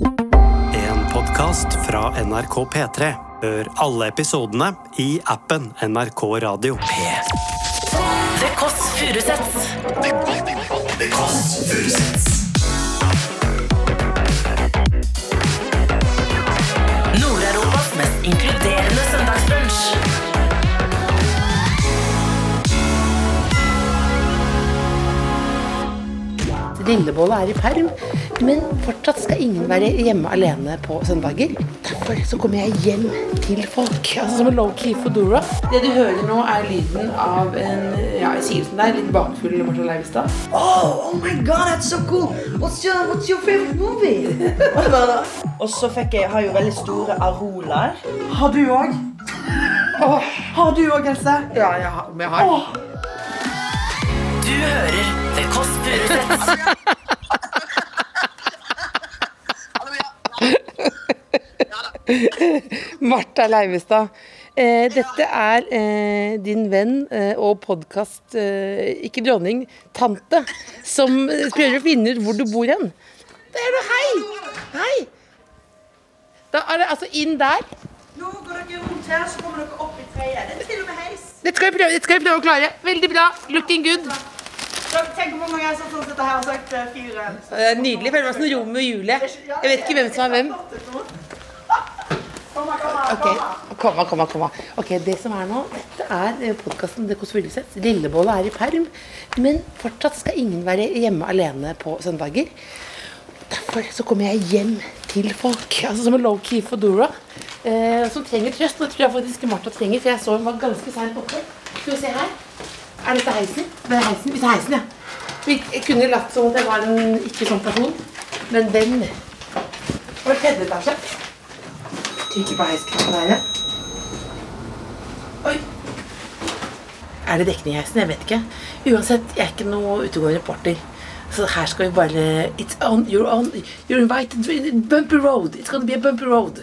En podkast fra NRK P3. Hør alle episodene i appen NRK Radio. The Kåss Furuseths. Nord-Europas mest inkluderende søndagsbrunsj. Lillebolla er i perm, men fortsatt skal ingen være hjemme alene på søndager. Derfor så kommer jeg hjem til folk, altså som en low-key Foodora. Det du hører nå, er lyden av en ja, jeg sier det som det er, litt bakfull Martha Leivestad. Oh, oh my god, that's so cool! What's your, what's your favorite movie? Og så fikk jeg, jeg har jo veldig store arolaer. Har du òg? Har du òg, Else? Ja, jeg har, om jeg har. Du hører The Kåss Furuseths. Martha Leivestad. Eh, dette er eh, din venn eh, og podkast, eh, ikke dronning, tante, som eh, prøver å finne ut hvor du bor hen. Der er du, hei! Hei! Da er det altså inn der. Nå går dere rundt her, så kommer dere opp i treet. Det er til og med heis. Dette skal vi prøve, skal vi prøve å klare. Veldig bra. Looking good. Tenk tenker hvor mange jeg har sånn sitter her og sagt eh, fire. Er nydelig. Føler meg som Romeo og Julie. Jeg vet ikke hvem som er hvem. Kom, her, kom, her, Ok, kommer, kommer, kom, her, kom, her, Ok, Det som er nå, dette er podkasten Det Kåss Furuseth. Lillebolla er i perm, men fortsatt skal ingen være hjemme alene på søndager. Derfor så kommer jeg hjem til folk, altså som en low-key fodora, eh, som trenger trøst. Og det tror jeg faktisk Martha trenger, for jeg så hun var ganske seint oppe. Skal vi se her. Er dette heisen? Det er heisen. Vi tar heisen, ja. Vi kunne latt som at jeg var en ikke sånn person, men den var tredje etasje. Trykker på heisknappen her. Oi. Er det dekning i heisen? Jeg vet ikke. Uansett, jeg er ikke noe utegående reporter. Så her skal vi bare It's on, you're on You're invited to bumpy road. It's gonna be a bumpy road.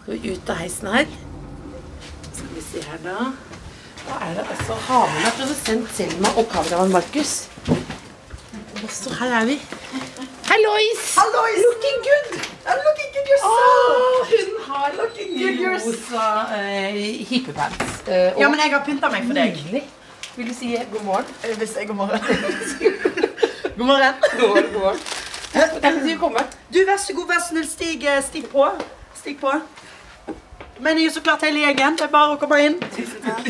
Skal vi ut av heisen her. Skal vi se her, da. Da er det altså Havene produsent Selma og kameramann Markus. Og så her er vi. Hallois! Alois! Looking good! I'm looking good yourself. Oh, hun har Looking good yourself. rosa uh, hippepants. Uh, Ja, men jeg har pynta meg for deg. nydelig. Vil du si god morgen? Eh, Hvis jeg god morgen. god morgen. God morgen, god morgen. Takk for at du kom. Du, vær så god, vær så snill, stig, stig på. Stig på. Men jeg er så klart hele gjengen. Det er bare å komme inn.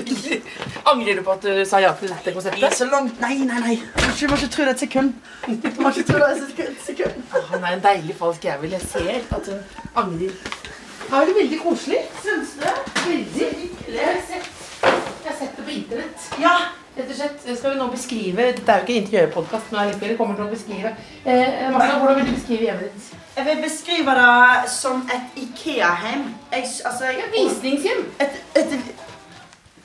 Angrer du på at du sa ja til dette Jeg er konseptet? så langt Nei, nei, nei. Du må ikke- tro det et sekund. Du må ikke tro det et sekund. Han er en deilig falsk vil. Jeg ser at hun angrer. Her er det veldig koselig. Syns du? Veldig. Jeg jeg har sett det på internett. Ja. Rett og slett skal vi nå beskrive Det er jo ikke en interiørpodkast, men allikevel kommer til å beskrive. Eh, Martha, hvordan vil du beskrive hjemmet ditt? Jeg vil beskrive det som et Ikea-hjem. Altså, Ja, visningshjem. et, et,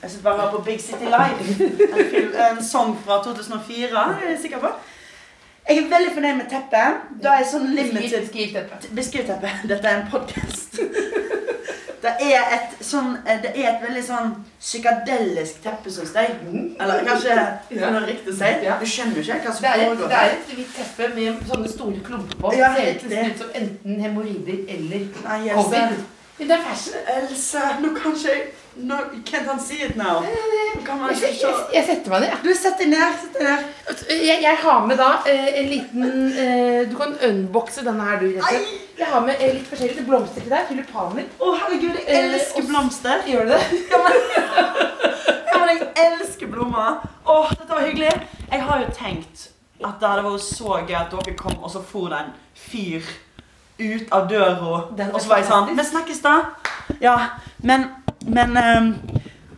jeg sitter bare og hører på Big City Live. En, en sang fra 2004. er jeg sikker på. Jeg er veldig fornøyd med teppet. Da er sånn limited Beskriv dette. Beskriv teppet. Dette er en podkast. Det er et sånn Det er et veldig sånn psykadelisk teppe, syns jeg. Eller kanskje det er noe riktig å si. Ja. Du skjønner jo ikke hva som Det er, et, foregår. det er et hvitt teppe med sånne store klumper på. Ja, ser helt nesten ut som enten hemoroider eller Nei, covid. Men det er fashion. Else, nå kan ikke jeg no, Can't han see it now? Nå kan man Jeg, jeg, jeg setter meg ned. Du, setter ned. setter ned. Jeg, jeg, har med da eh, en liten eh, Du kan unboxe denne her, du. Jette. Jeg har med eh, litt forskjellige blomster til deg. Tulipaner. Å, herregud, jeg Eh, elsker blomster. Gjør du det? Ja, men, jeg elsker blomster. Åh, dette var hyggelig. Jeg har jo tenkt at det hadde vært så gøy at dere kom, og så for den en fyr ut av døra. Og så var jeg sånn. Vi snakkes, da. Ja, men, men ehm,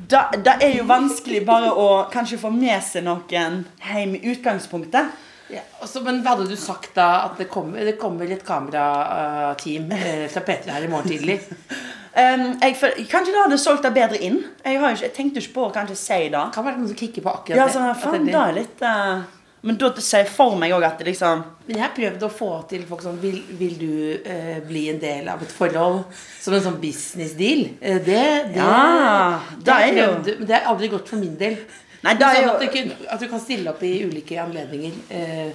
da, det er jo vanskelig bare å kanskje få med seg noen hjem i utgangspunktet. Ja, også, men hva hadde du sagt da at det kommer, det kommer et kamerateam eh, fra P3 her i morgen tidlig? Um, jeg, for, kanskje det hadde solgt det bedre inn. Jeg, har ikke, jeg tenkte ikke på å kanskje si det. Kan være noen som kikker på akkurat Ja, det. så at faen, det da er det. litt eh, Men da ser jeg for meg òg at det liksom Men jeg har prøvd å få til folk sånn Vil, vil du eh, bli en del av et forhold som en sånn business deal? Eh, det, det, Ja, det, det er jo- men det har aldri gått for min del. Nei, det er sånn jo at, du, at du kan stille opp i ulike anledninger. Eh,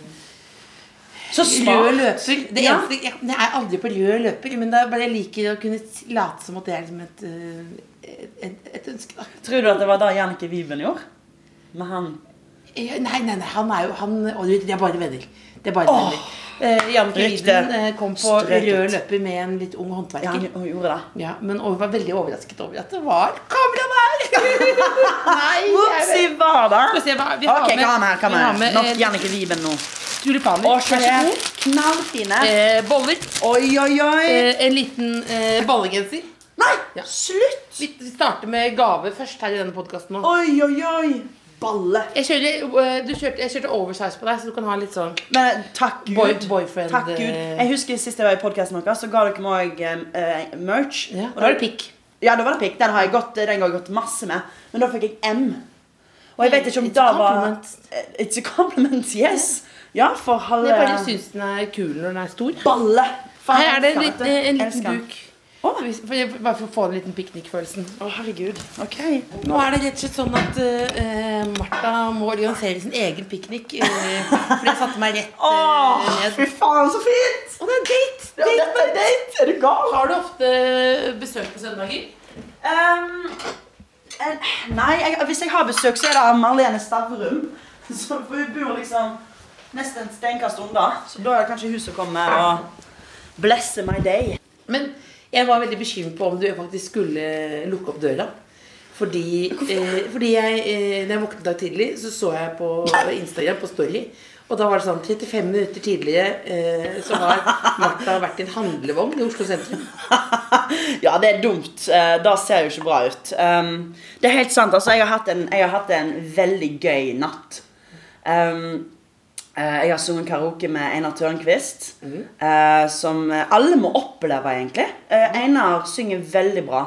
Så smart. Løper. Det, Ja. eneste, jeg, jeg er aldri på rød løper, men det er bare jeg liker å kunne late som at det er liksom et, øh, et, et ønske. da. Tror du at det var det Jannicke Wiben gjorde? Med han Nei, nei, nei, han er jo han, De er bare venner. Det er bare venner. Eh, Jannicke Riktig. Eh, kom på Strøket. rød løper med en litt ung håndverker. Ja, hun gjorde det. Ja, men hun var veldig overrasket over at det var kamera der! Nei, vet- var det? Skal vi se, hva- vi har Ok, med- kom her, kom vi har her. med, Nok eh, Jannicke Wiben nå. Tulipaner. Å, så god. Knallfine. Eh, boller. Oi, oi, oi. Eh, en liten eh, ballegenser. Nei, ja. slutt! Vi vi starter med gave først her i denne podkasten nå. Oi, oi, oi. Balle. Jeg kjører, eh, du kjørte, jeg kjørte oversize på deg, så du kan ha litt sånn Men eh, takk Gud. Boy- boyfriend, Takk Gud. eh. Jeg husker sist jeg var i podkasten deres, så ga dere meg uh, merch. Ja, da var det pikk. Ja, da var det pikk. Den har jeg gått, den har jeg gått masse med. Men da fikk jeg M. Og jeg vet ikke om It's det var. It's a compliment, yes. Ja, for halve Jeg bare syns den er kul når den er stor. Balle. Faen, Her er det en, en, en liten Elsker jeg- Bare for å få den liten piknikfølelsen. Å, herregud. Ok. Nå er det rett og slett sånn at uh, Martha må organisere sin egen piknik. Uh, for jeg satte meg rett eh, ned. fy faen, så fint! Og det er date! Ja, dette er date. Er du gal? Har du ofte besøk på søndager? Um, nei, jeg, hvis jeg har besøk, så er det av Marlene Stavrum. Så hun bor liksom nesten et steinkast unna. Så da er det kanskje hun som kommer og blesser my day. Men jeg var veldig bekymret på om du faktisk skulle lukke opp døra. Fordi, eh, fordi jeg, eh, når jeg våknet dag tidlig, så så jeg på Instagram på Story. Og da var det sånn 35 minutter tidligere eh, så har Martha vært i en handlevogn i Oslo sentrum. ja, det er dumt. Eh, Det ser jo ikke bra ut. Um, det er helt sant. Altså, jeg har hatt en, jeg har hatt en veldig gøy natt. Um, jeg har sunget karaoke med Einar Tørnquist, mm. som alle må oppleve, egentlig. Eh, Einar synger veldig bra.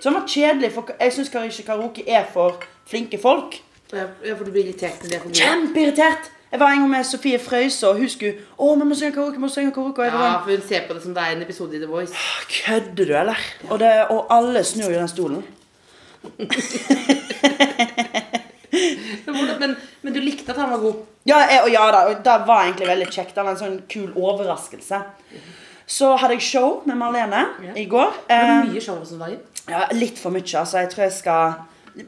Som var kjedelig, for jeg syns ikke karaoke er for flinke folk. Ja, for du blir irritert når det er for mye. Kjempeirritert! Jeg var en gang med Sofie Frøyse, og hun skulle Å, vi må synge karaoke, vi må synge karaoke. Ja, for hun ser på det som det er en episode i The Voice. Kødder du, eller? Og, det, og alle snur jo den stolen. Men, men, du likte at han var god? Ja, jeg, og ja da, og det var egentlig veldig kjekt. Det var en sånn kul overraskelse. Så hadde jeg show med Marlene Ja. i går. Det var mye show hos dagen. ja, litt for mye, altså. Jeg tror jeg skal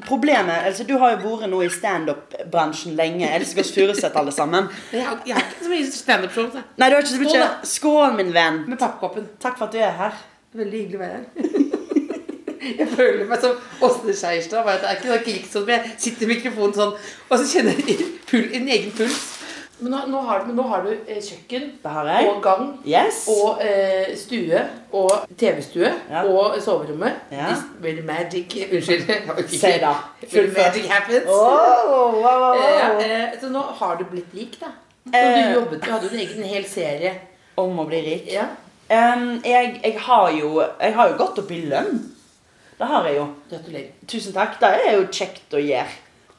Problemet altså Du har jo vært nå i standup-bransjen lenge. Elsker oss Furuseth, alle sammen. Jeg har, jeg har ikke så mye standup-show. Nei, du har ikke så mye. Skål, min venn. Med pappkoppen. Takk for at du er her. Veldig hyggelig å være her. Jeg føler meg som Åsne Skeierstad. Det er ikke sånn krigsånd, men jeg sitter i mikrofonen sånn, og så kjenner jeg pul, en egen puls. Men nå, nå, har, men nå har du eh, kjøkken Det har jeg. og gang Yes. og eh, stue og TV-stue Ja. og soverommet. Ja. This where magic Unnskyld. ikke. Si da. Will magic happens. Wow, wow, wow, Eh, wow. eh, så nå har du blitt rik, da. Så Eh. du jobbet, du hadde jo en egen hel serie. Om å bli rik. Ja. Um, jeg, jeg, har jo, jeg har jo gått opp i lønn. Det har jeg jo. Gratulerer. Tusen takk. Det er jo kjekt å gjøre.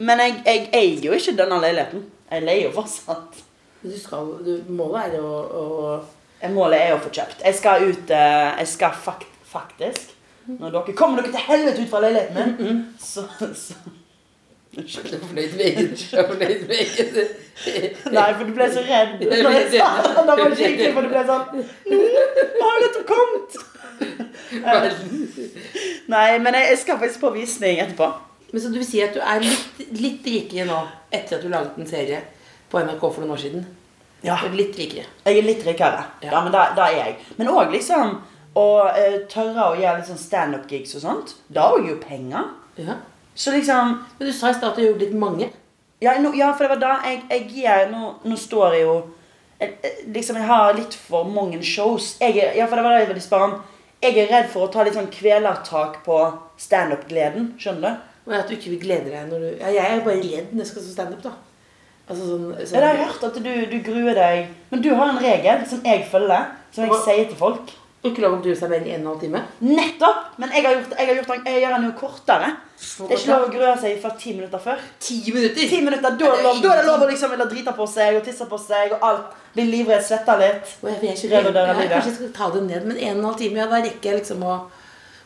Men jeg, jeg eier jo ikke denne leiligheten. Jeg leier jo fortsatt. Du skal, du, målet er å, å Målet er å få kjøpt. Jeg skal ut eh, Jeg skal fakt, faktisk Når dere kommer dere til helvete ut fra leiligheten min, så, så Unnskyld. Fornøyd med fornøyd Nei, for du ble så redd. Når jeg sa det, da var det skikkelig, for du ble sånn Nå har dette kommet! Nei, men jeg, jeg skal faktisk på visning etterpå. Men så du vil si at du er litt, litt rikere nå etter at du laget en serie på NRK for noen år siden? Ja. Du er Litt rikere. Jeg er litt rikere. Ja. Ja, men da, da er jeg. Men òg liksom å uh, tørre å gjøre litt sånn standup-gigs og sånt. Da òg jo penger. Ja. Så liksom Men du sa i stad at du gjorde litt mange. Ja, no, ja for det var da jeg, jeg gir nå, nå står jeg jo jeg, Liksom, jeg har litt for mange shows. Jeg er, ja, for det var da jeg ville spørre om. Jeg er redd for å ta litt sånn kvelertak på standup-gleden. Skjønner du? Og at du ikke vil glede deg når du ja, Jeg er bare redd når jeg skal stå standup, da. Altså sånn, Ja, sånn det har hørt at du, du gruer deg. Men du har en regel som jeg følger, som jeg sier til folk. Ikke lov å grue seg mer enn en halv time. Nettopp! Men jeg har gjort, jeg har gjort den, jeg gjør den jo kortere. Det er ikke lov å grue seg før ti minutter før. Ti minutter! Ti minutter, Da er det lov, da er det lov å liksom ville drite på seg og tisse på seg og alt. Bli livredd, svette litt. Og jeg, jeg, dø av Ja, kanskje jeg skal ta det ned, men en og en halv time, ja, da rekker jeg liksom å,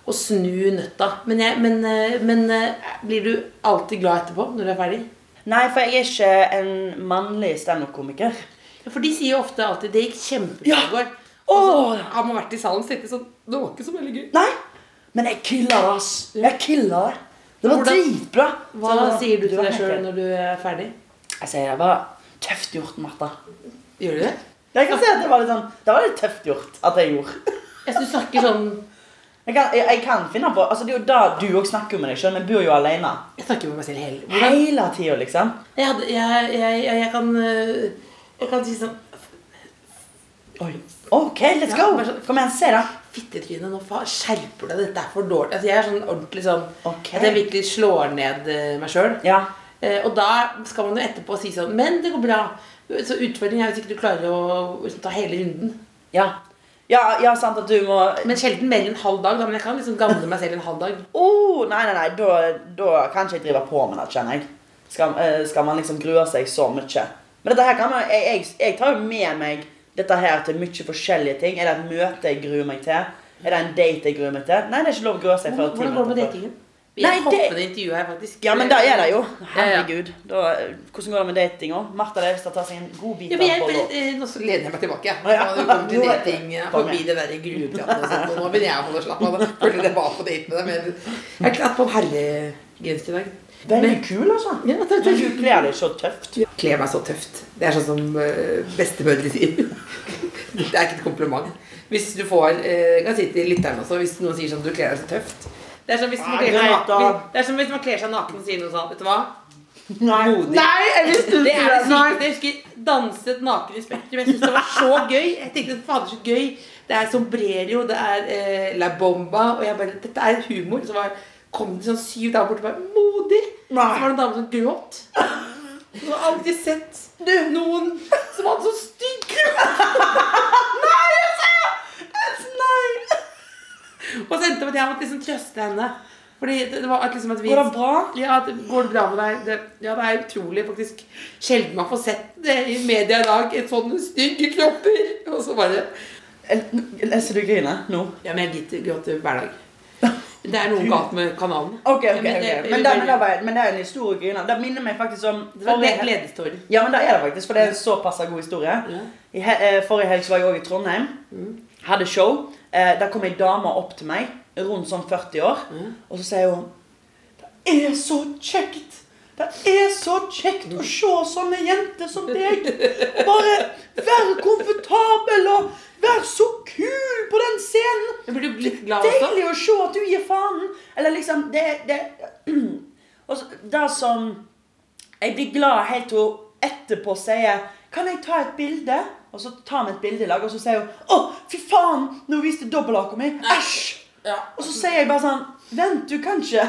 å snu nøtta. Men, jeg, men, eh, men eh, blir du alltid glad etterpå når du er ferdig? Nei, for jeg er ikke en mannlig standup-komiker. For de sier jo ofte alltid 'det gikk kjempebra Ja. går'. Åh. så har man vært i salen og tenkt sånn 'det var ikke så veldig gøy'. Nei, men jeg killa det, ass. Jeg killa det. Det var Hvordan- dritbra. Hva Så sier du til deg sjøl når du er ferdig? Jeg sier det var tøft gjort, Martha. Gjør du det? Jeg kan si at det var litt sånn Det var litt tøft gjort at jeg gjorde. Jeg synes du snakker sånn Jeg kan, jeg, jeg kan finne på Altså Det er jo da du òg snakker med deg sjøl. Vi bor jo alene. Jeg snakker med meg selv hele Hvordan? Hele tida, liksom. Jeg, hadde, jeg, jeg, jeg, jeg kan øh, Jeg kan si sånn Oi. OK, let's Ja, go. bare sånn- Kom igjen, se, da. Fittetryne, nå faen, skjerper deg. Dette er for dårlig. Altså, jeg er sånn ordentlig sånn okay. At jeg virkelig slår ned eh, meg sjøl. Ja. Eh, og da skal man jo etterpå si sånn Men det går bra. Så utfordringen er hvis ikke du klarer å liksom, ta hele runden. Ja. Ja, ja, sant at du må Men sjelden mer enn en halv dag. Da, men jeg kan liksom gamle meg selv en halv dag. oh, Nei, nei, nei. Da, da kan ikke jeg drive på med det, kjenner jeg. Skal, eh, skal man liksom grue seg så mye. Men dette her kan man, jeg, jeg, jeg tar jo med meg dette her til mye forskjellige ting. Er det et møte jeg gruer meg til? Er det en date jeg gruer meg til? Nei, det er ikke lov å grue seg før Hvordan, går det med datingen? Vi Nei, et det- intervju her, faktisk. Ja, men da er det jo. Herregud. Da, hvordan går det med datinga? Martha Leivstad tar seg en god bit Ja, av men jeg, eh, nå så lener jeg meg tilbake. Ja. Ja. Nå kommer til dating forbi det der gruepraten og sånt. Og nå begynner jeg å holde slapp av. Da følte det var på date med deg. Men jeg er klart på herregenser i dag. Veldig kul, altså. Ja, det, det, Men du kler deg så tøft. Kler meg så tøft. Det er sånn som uh, bestemødre sier. det er ikke et kompliment. Hvis du får uh, kan si til lytteren også, hvis noen sier sånn du kler deg så tøft. Det er som hvis man kler seg det som hvis man kler seg naken og sier noe sånt. Vet du hva? Nei, Modig. Nei jeg Det er det det. Sykeste. Jeg husker danset naken i Spektrum. Jeg syntes det var så gøy. Jeg tenkte fader, så gøy. Det er sombrero, det er eh, La Bomba, og jeg bare Dette er humor. Så var, kom det sånn syv dager bort og bare Modig! Så var det en dame som gråt. Du har aldri sett noen som hadde så stygg Nei, kropp. Nei. Og så endte det med at jeg måtte liksom trøste henne. Fordi det, det var at liksom at vi Går det bra? Ja, det går det bra med deg? Det, ja, det er utrolig faktisk sjelden man får sett det i media i dag. Et sånne stygge kropper. Og så bare Leser du grine nå? Ja, men jeg gråter hver dag. Det er noe galt med kanalen. Ok, ok, Men ok. Men, det, men, det, var, men det er en historie grine. Det minner meg faktisk om Det var en. Ja, men det er det faktisk, for det er en såpass god historie. Ja. I eh, forrige helg var jeg også i Trondheim. Hadde show. Eh, der kom ei dame opp til meg, rundt sånn 40 år, og så sier hun Det er så kjekt! Det er så kjekt å se sånne jenter som deg. Bare være komfortabel og være så kul på den scenen. Jeg blir litt glad også. Deilig å se at du gir faen. Eller liksom Det, det Og det som Jeg blir glad helt til hun etterpå sier Kan jeg ta et bilde? Og så tar vi et bilde i lag, og så sier hun Å, fy faen! Nå viste dobbelthaka mi. Æsj! Ja. Og så sier jeg bare sånn Vent, du kan ikke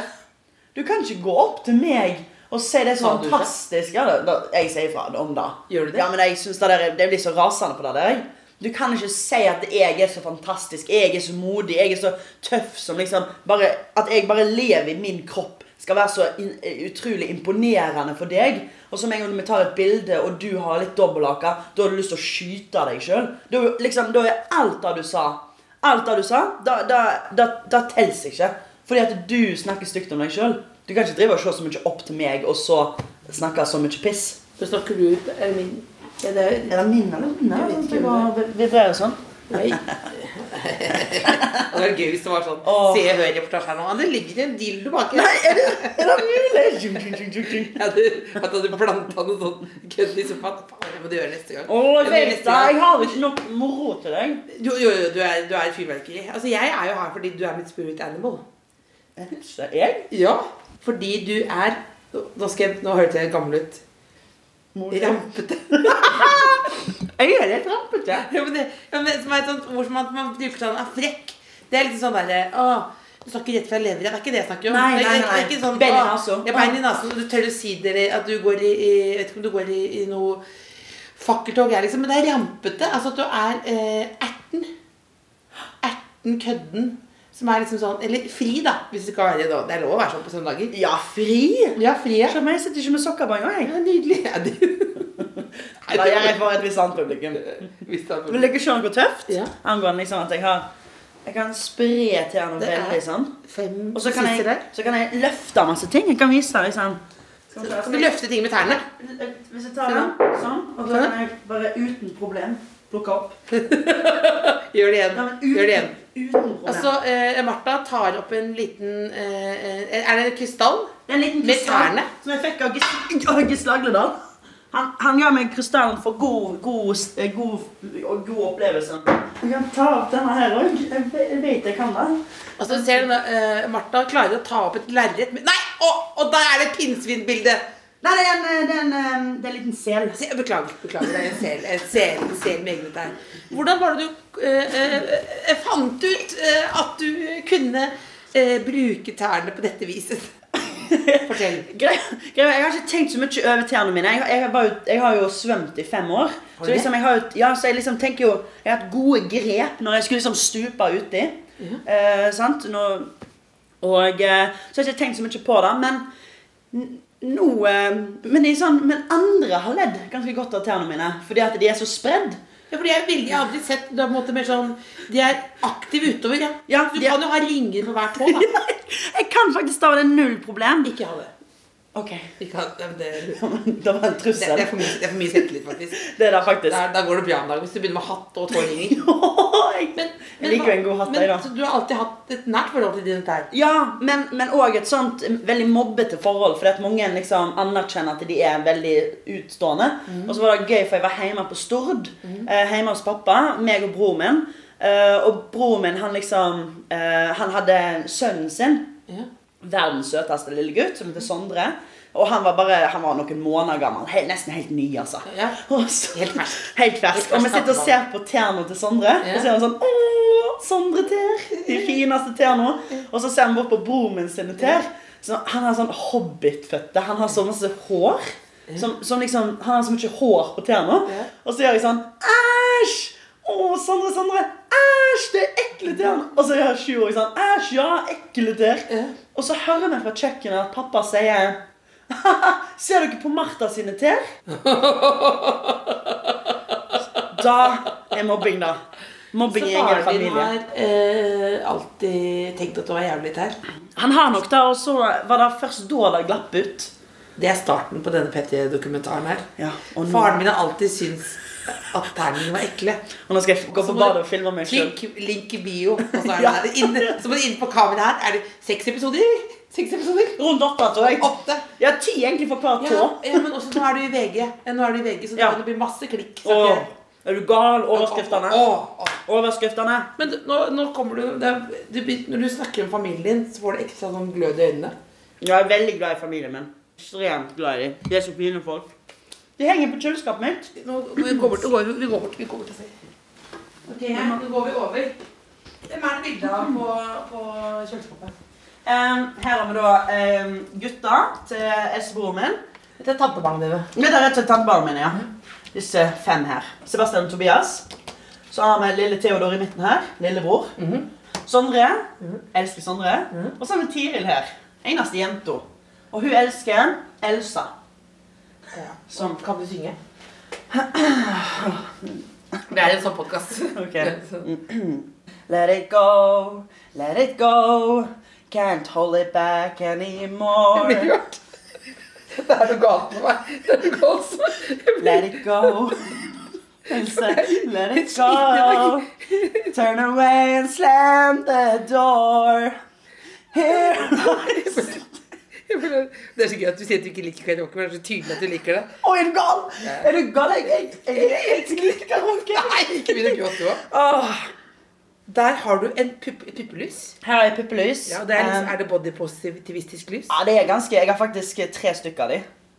Du kan ikke gå opp til meg og det er så Sa fantastisk. Ja, det, det, jeg sier ifra om det. Gjør du det? Ja, men jeg synes det, der, er- det blir så rasende på det der. Du kan ikke si at jeg er så fantastisk, jeg er så modig, jeg er så tøff som liksom bare, At jeg bare lever i min kropp skal være så in, utrolig imponerende for deg. Og så med en gang vi tar et bilde, og du har litt dobbelthake, da har du lyst til å skyte deg sjøl. Da, liksom, da er alt det du sa Alt det du sa, da, da, da, da telles ikke. Fordi at du snakker stygt om deg sjøl. Du kan ikke drive og se så mye opp til meg, og så snakke så mye piss. Da snakker du ut Er det min? Er det er, Er det min eller min? Nei, Det vibrerer sånn. Nei. Det var gøy hvis det var sånn Åh. Se og hør-reportasje her nå. Det ligger en dildo baki. Er det mulig? Tjung. Ja, du, at du hadde planta noe sånn kødd i sofaen. Faen, det må du gjøre neste gang. Åh, jeg vet neste det. gang. Jeg har ikke nok moro til deg. Jo, jo, jo, du er, du er fyrverkeri. Altså, jeg er jo her fordi du er mitt spirit animal. Jeg? Ja. Fordi du er Nå skal jeg, nå hørtes jeg gammel ut. Rampete. Jeg er helt rampete. Ja, men det, ja, men, som er et sånt ord som man, man bruker sånn er frekk. Det er litt sånn derre du snakker rett fra levra. Det er ikke det jeg snakker om. Nei, er- nei, det er ikke sånn, Bein i «Å, nesen». Ja, bein i nesen. Du tør å si det, eller at du går i, i vet ikke om du går i, i noe fakkeltog, jeg, liksom. Men det er rampete. Altså at du er eh, erten. Erten kødden. Som er liksom sånn Eller fri, da. Hvis det skal være det. Det er lov å være sånn på søndager. Ja, fri. Ja, fri, ja. Se meg, jeg sitter ikke med sokker på engang. Ja, nydelig. Ja, det, gjør jeg for et visst annet publikum. Hvis det er Vil dere se noe tøft? Ja. Angående liksom at jeg har Jeg kan spre til er- veldig sånn. Og så kan, jeg, så kan jeg løfte masse ting. Jeg kan vise deg sånn Skal vi Kan du løfte ting med tærne? Hvis jeg tar den sånn, og så kan jeg bare uten problem plukke opp. Gjør det igjen. Gjør det igjen. Uten problem. Altså, eh, Martha tar opp en liten eh, eh, Er det en krystall? En liten med tærne? som jeg fikk av Gis- av Gisle Agledal. Han, han ga meg krystallen for god, god, eh, god, og god opplevelse. Jeg kan ta opp denne her òg. Jeg ve- jeg vet jeg kan det. Altså, ser du, nå, eh, Martha klarer å ta opp et lerret med Nei! Å, og der er det et pinnsvinbilde! Nei, det er en, eh, det er en, eh, det er en liten sel. Beklager. beklager, Det er en sel, en sel, en sel med egne tegn. Hvordan var det du eh, eh, fant ut eh, at du kunne eh, bruke tærne på dette viset? Fortell. Greia, jeg har ikke tenkt så mye over tærne mine. Jeg, har- jeg, har bare, jeg har jo svømt i fem år. Så, liksom, jeg, har, jo- ja, så jeg liksom tenker jo Jeg har hatt gode grep når jeg skulle liksom stupe uti. Eh, sant? Nå, og eh, Så har jeg ikke tenkt så mye på det. Men nå men, i sånn, men andre har ledd ganske godt av tærne mine fordi at de er så spredd. Ja, fordi jeg, er har aldri sett det er på en måte mer sånn De er aktive utover, ja. Ja, du kan er- jo ha ringer på hver tå, da. Jeg kan faktisk da, det er null problem. Ikke ha det. Ok, ha, det, det, Det var en trussel. det er for mye, det er for mye selvtillit, faktisk. Det er det faktisk. Der, da går det bra en dag hvis du begynner med hatt og tåringer. Jeg- Men, liker jo en god hatt, men, jeg, da. Du har alltid hatt et nært forhold til dine tær. Ja, men, òg et sånt veldig mobbete forhold. Fordi at mange liksom anerkjenner at de er veldig utstående. Og så var det gøy, for jeg var hjemme på Stord. Mm. hjemme hos pappa. Meg og broren min. Eh, og broren min, han liksom eh, Han hadde sønnen sin. Ja. Verdens søteste lille gutt, som heter Sondre. Og han var bare, han var noen måneder gammel. He, nesten helt ny, altså. Ja. Så- Helt fersk. Helt fersk. Og vi sitter og ser på tærne til Sondre. Ja. Og så er han sånn Åh, Sondre-tær! De fineste tærne. Og så ser han bort på broren min sine tær. Så han har sånn hobbitføtte. Han har så masse hår. Som, som liksom, han har så mye hår på tærne. Og så gjør jeg sånn Æsj! Å, Sondre, Sondre! Æsj, det er ekle tær! Og så er jeg sjuåring sånn Æsj, ja, ekle tær. Ja. Og så hører vi fra kjøkkenet at pappa sier Ser dere på Martha sine tær? Da er mobbing, da. Mobbing i egen familie. Så faren din har eh, alltid tenkt at du var jævlig tær. Han har nok da, og så var det først da det glapp ut. Det er starten på denne Petty-dokumentaren her. Ja, Faren min har alltid syntes at terningene var ekle. og nå skal jeg gå på badet og filme meg sjøl. Klikk link i bio. Og så er Ja. det inne, så må du inn på kameraet her. Er det seks episoder? Seks episoder? Rundt åtte, tror jeg. Åtte. Ja, ti egentlig for hver Ja, tå. ja, men også nå er du i VG. Nå er du i VG, så Ja. det blir masse klikk. Åh, er du gal? Overskriftene. Åh, åh. Overskriftene. Men nå, nå kommer du, det er, du Når du snakker om familien din, så får du ekstra sånn glød i øynene. Jeg er veldig glad i familien min. Ekstremt glad i dem. De er så fine folk. De henger på kjøleskapet mitt. Nå, vi går bort, går, vi går bort, vi går bort og ser. Ok, nå går vi over. Hvem er det bildet av på, på kjøleskapet? Um, her har vi da um, gutta til eldstebroren min. Dette er tantebarna Det Dette er rett og slett tantebarnet mine, ja. Disse fem her. Sebastian og Tobias. Så har vi lille Theodor i midten her. Lillebror. Sondre. Elsker Sondre. Og så har vi Tiril her. Eneste jenta. Og hun elsker Elsa. Ja. Som Kan du synge? Det er en sånn podkast. Okay. Let it go, let it go. Can't hold it back anymore. Det er noe galt med meg. Det er noe galt med. Let it go. Let it go. Turn away and slam the door. Here lies Det er så gøy at du sier at du ikke liker karaoke, men det er så tydelig at du liker det. Å, er du gal? Er du gal? Jeg, jeg, jeg, jeg, jeg elsker litt karaoke. Nei, ikke begynn å gråte òg. Der har du en pupp, puppelys. Her er puppelys. Ja, det er, liksom, er det bodypositivistisk lys? Ja, det er ganske Jeg har faktisk tre stykker av de.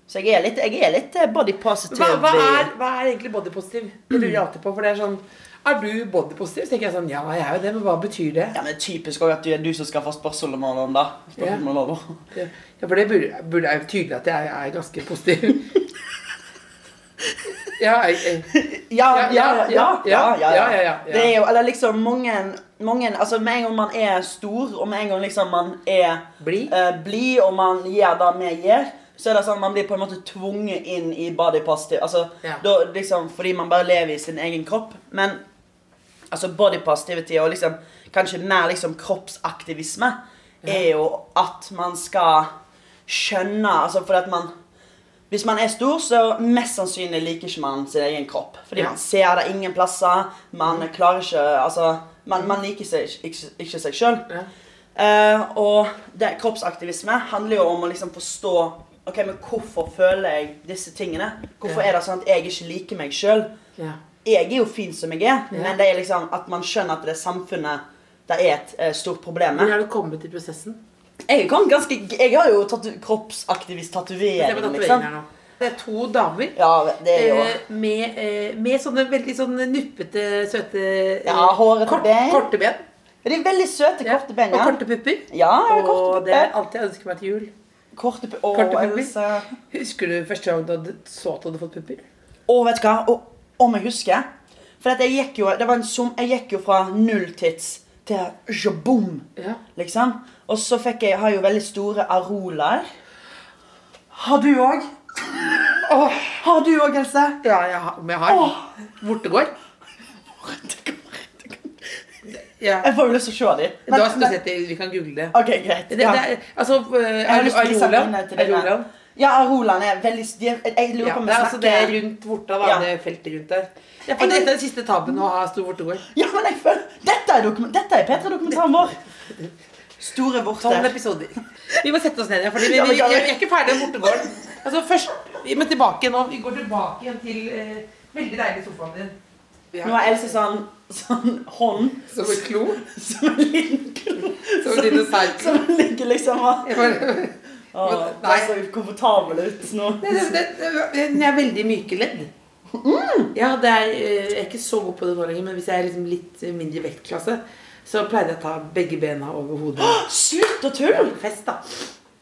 Så jeg er litt, jeg er litt eh, body positive. Hva, hva, er, hva er egentlig bodypositiv? Det lurer jeg alltid på. For det er sånn er du bodypositiv? Så tenker jeg sånn Ja, jeg er jo det, men hva betyr det? Ja, men Typisk òg at det er du som skal få spørsmål om morgenen, da. Spørsmål over. Ja. ja, for det burde, burde er tydelig at jeg er ganske positiv. Ja, ja, ja, ja, Det er jo Eller liksom mange, mange Altså med en gang man er stor, og med en gang liksom man er blid, eh, bli, og man gir det vi gjør, så er det sånn at man blir på en måte tvunget inn i body positive. Altså, ja. da, liksom, fordi man bare lever i sin egen kropp. Men altså body positivity og liksom kanskje mer liksom kroppsaktivisme er jo at man skal skjønne Altså fordi at man Hvis man er stor, så mest sannsynlig liker ikke man sin egen kropp. Fordi Ja. man ser det ingen plasser. Man klarer ikke Altså, man, man liker seg, ikke, ikke seg sjøl. Ja. Uh, og det, kroppsaktivisme handler jo om å liksom forstå Ok, men hvorfor føler jeg disse tingene? Hvorfor Ja. er det sånn at jeg ikke liker meg sjøl? Ja. Jeg er jo fin som jeg er, Ja. men det er liksom at man skjønner at det er samfunnet det er et uh, stort problem Hvor med. har du kommet i prosessen? Jeg, ganske, jeg har jo tatu kroppsaktivist-tatovering, liksom. Det er to damer. Ja, det er jo Eh, med, eh, med sånne veldig sånne nuppete, søte Ja, kort, ben. Korte ben. De er veldig søte, Ja. korte ben. Og korte pupper. ja, ja og korte det er alt jeg ønsker meg til jul. Korte Å, korte pupper. Else. Husker du første gang du hadde, så at du hadde fått pupper? Å, vet du hva? Å, om jeg husker. For jeg gikk jo Det var en som Jeg gikk jo fra nulltids til jaboom, Ja. liksom. Og så fikk jeg Har jo veldig store arolaer. Har du òg? Har du òg, Else? Ja, jeg har, om jeg har. Oh. Vortegård. Ja. Jeg får jo lyst til å se dem. Men, det, vi kan google det. OK, greit. det, det er, altså, Jeg Arola. Ja, Roland er veldig er- Jeg lurer på om vi snakker altså det er rundt vorta, da. Ja. Det feltet rundt der. Ja, for dette er den siste tabben å ha stor vortegård. Ja, men jeg føler Dette er, dokument, dette er P3-dokumentaren vår. Store Tolv vorter. episoder. Vi må sette oss ned igjen, for vi, vi, vi, vi- er ikke ferdig med vortegården. Altså, først, vi må tilbake nå. Vi går tilbake igjen til eh, veldig deilig sofaen din. Ja. Nå har Else sånn, sånn hånd Som en klo. som en liten klo. Som som. Som ligger liksom og Jeg Åh, Det er så komfortabel ut nå. Det, det, det, det, det er veldig myke ledd. Ja, det er, eh, jeg er ikke så god på det nå lenger, men hvis jeg er liksom litt mindre vektklasse, så pleier jeg å ta begge bena over hodet. Slutt å tulle! Fest, da.